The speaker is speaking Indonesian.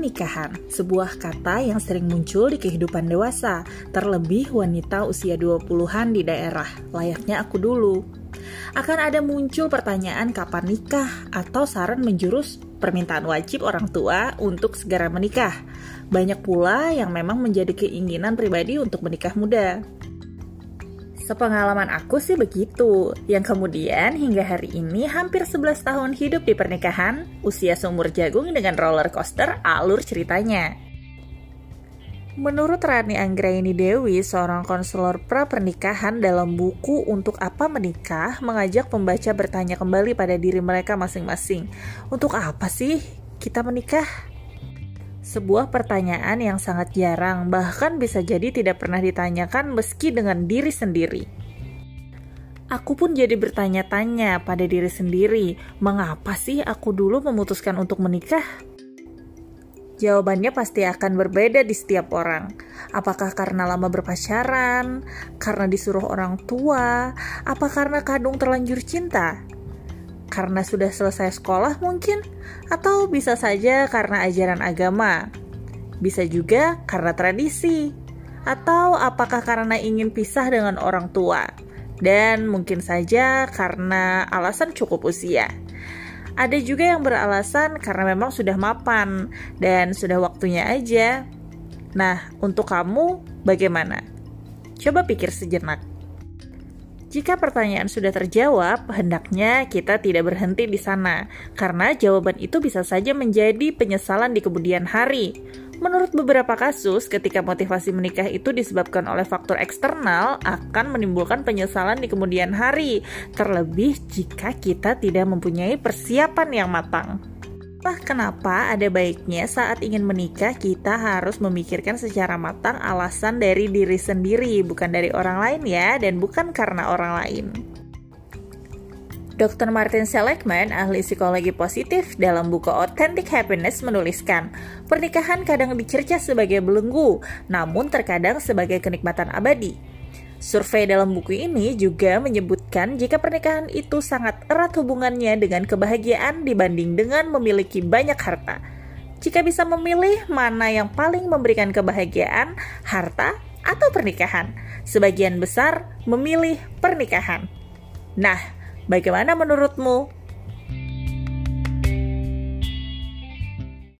Pernikahan, sebuah kata yang sering muncul di kehidupan dewasa, terlebih wanita usia 20-an di daerah, layaknya aku dulu. Akan ada muncul pertanyaan kapan nikah atau saran menjurus permintaan wajib orang tua untuk segera menikah. Banyak pula yang memang menjadi keinginan pribadi untuk menikah muda. Sepengalaman aku sih begitu, yang kemudian hingga hari ini hampir 11 tahun hidup di pernikahan, usia seumur jagung dengan roller coaster alur ceritanya. Menurut Rani Anggraini Dewi, seorang konselor pra pernikahan dalam buku Untuk Apa Menikah, mengajak pembaca bertanya kembali pada diri mereka masing-masing. Untuk apa sih kita menikah? Sebuah pertanyaan yang sangat jarang, bahkan bisa jadi tidak pernah ditanyakan meski dengan diri sendiri. Aku pun jadi bertanya-tanya pada diri sendiri, mengapa sih aku dulu memutuskan untuk menikah? Jawabannya pasti akan berbeda di setiap orang. Apakah karena lama berpacaran, karena disuruh orang tua, apa karena kadung terlanjur cinta? Karena sudah selesai sekolah mungkin, atau bisa saja karena ajaran agama. Bisa juga karena tradisi, atau apakah karena ingin pisah dengan orang tua, dan mungkin saja karena alasan cukup usia. Ada juga yang beralasan karena memang sudah mapan dan sudah waktunya aja. Nah, untuk kamu bagaimana? Coba pikir sejenak. Jika pertanyaan sudah terjawab, hendaknya kita tidak berhenti di sana, karena jawaban itu bisa saja menjadi penyesalan di kemudian hari. Menurut beberapa kasus, ketika motivasi menikah itu disebabkan oleh faktor eksternal, akan menimbulkan penyesalan di kemudian hari, terlebih jika kita tidak mempunyai persiapan yang matang. Lah kenapa ada baiknya saat ingin menikah kita harus memikirkan secara matang alasan dari diri sendiri bukan dari orang lain ya dan bukan karena orang lain. Dr. Martin Seligman, ahli psikologi positif, dalam buku Authentic Happiness menuliskan, pernikahan kadang dicerca sebagai belenggu, namun terkadang sebagai kenikmatan abadi. Survei dalam buku ini juga menyebutkan jika pernikahan itu sangat erat hubungannya dengan kebahagiaan dibanding dengan memiliki banyak harta. Jika bisa memilih mana yang paling memberikan kebahagiaan, harta atau pernikahan, sebagian besar memilih pernikahan. Nah, bagaimana menurutmu?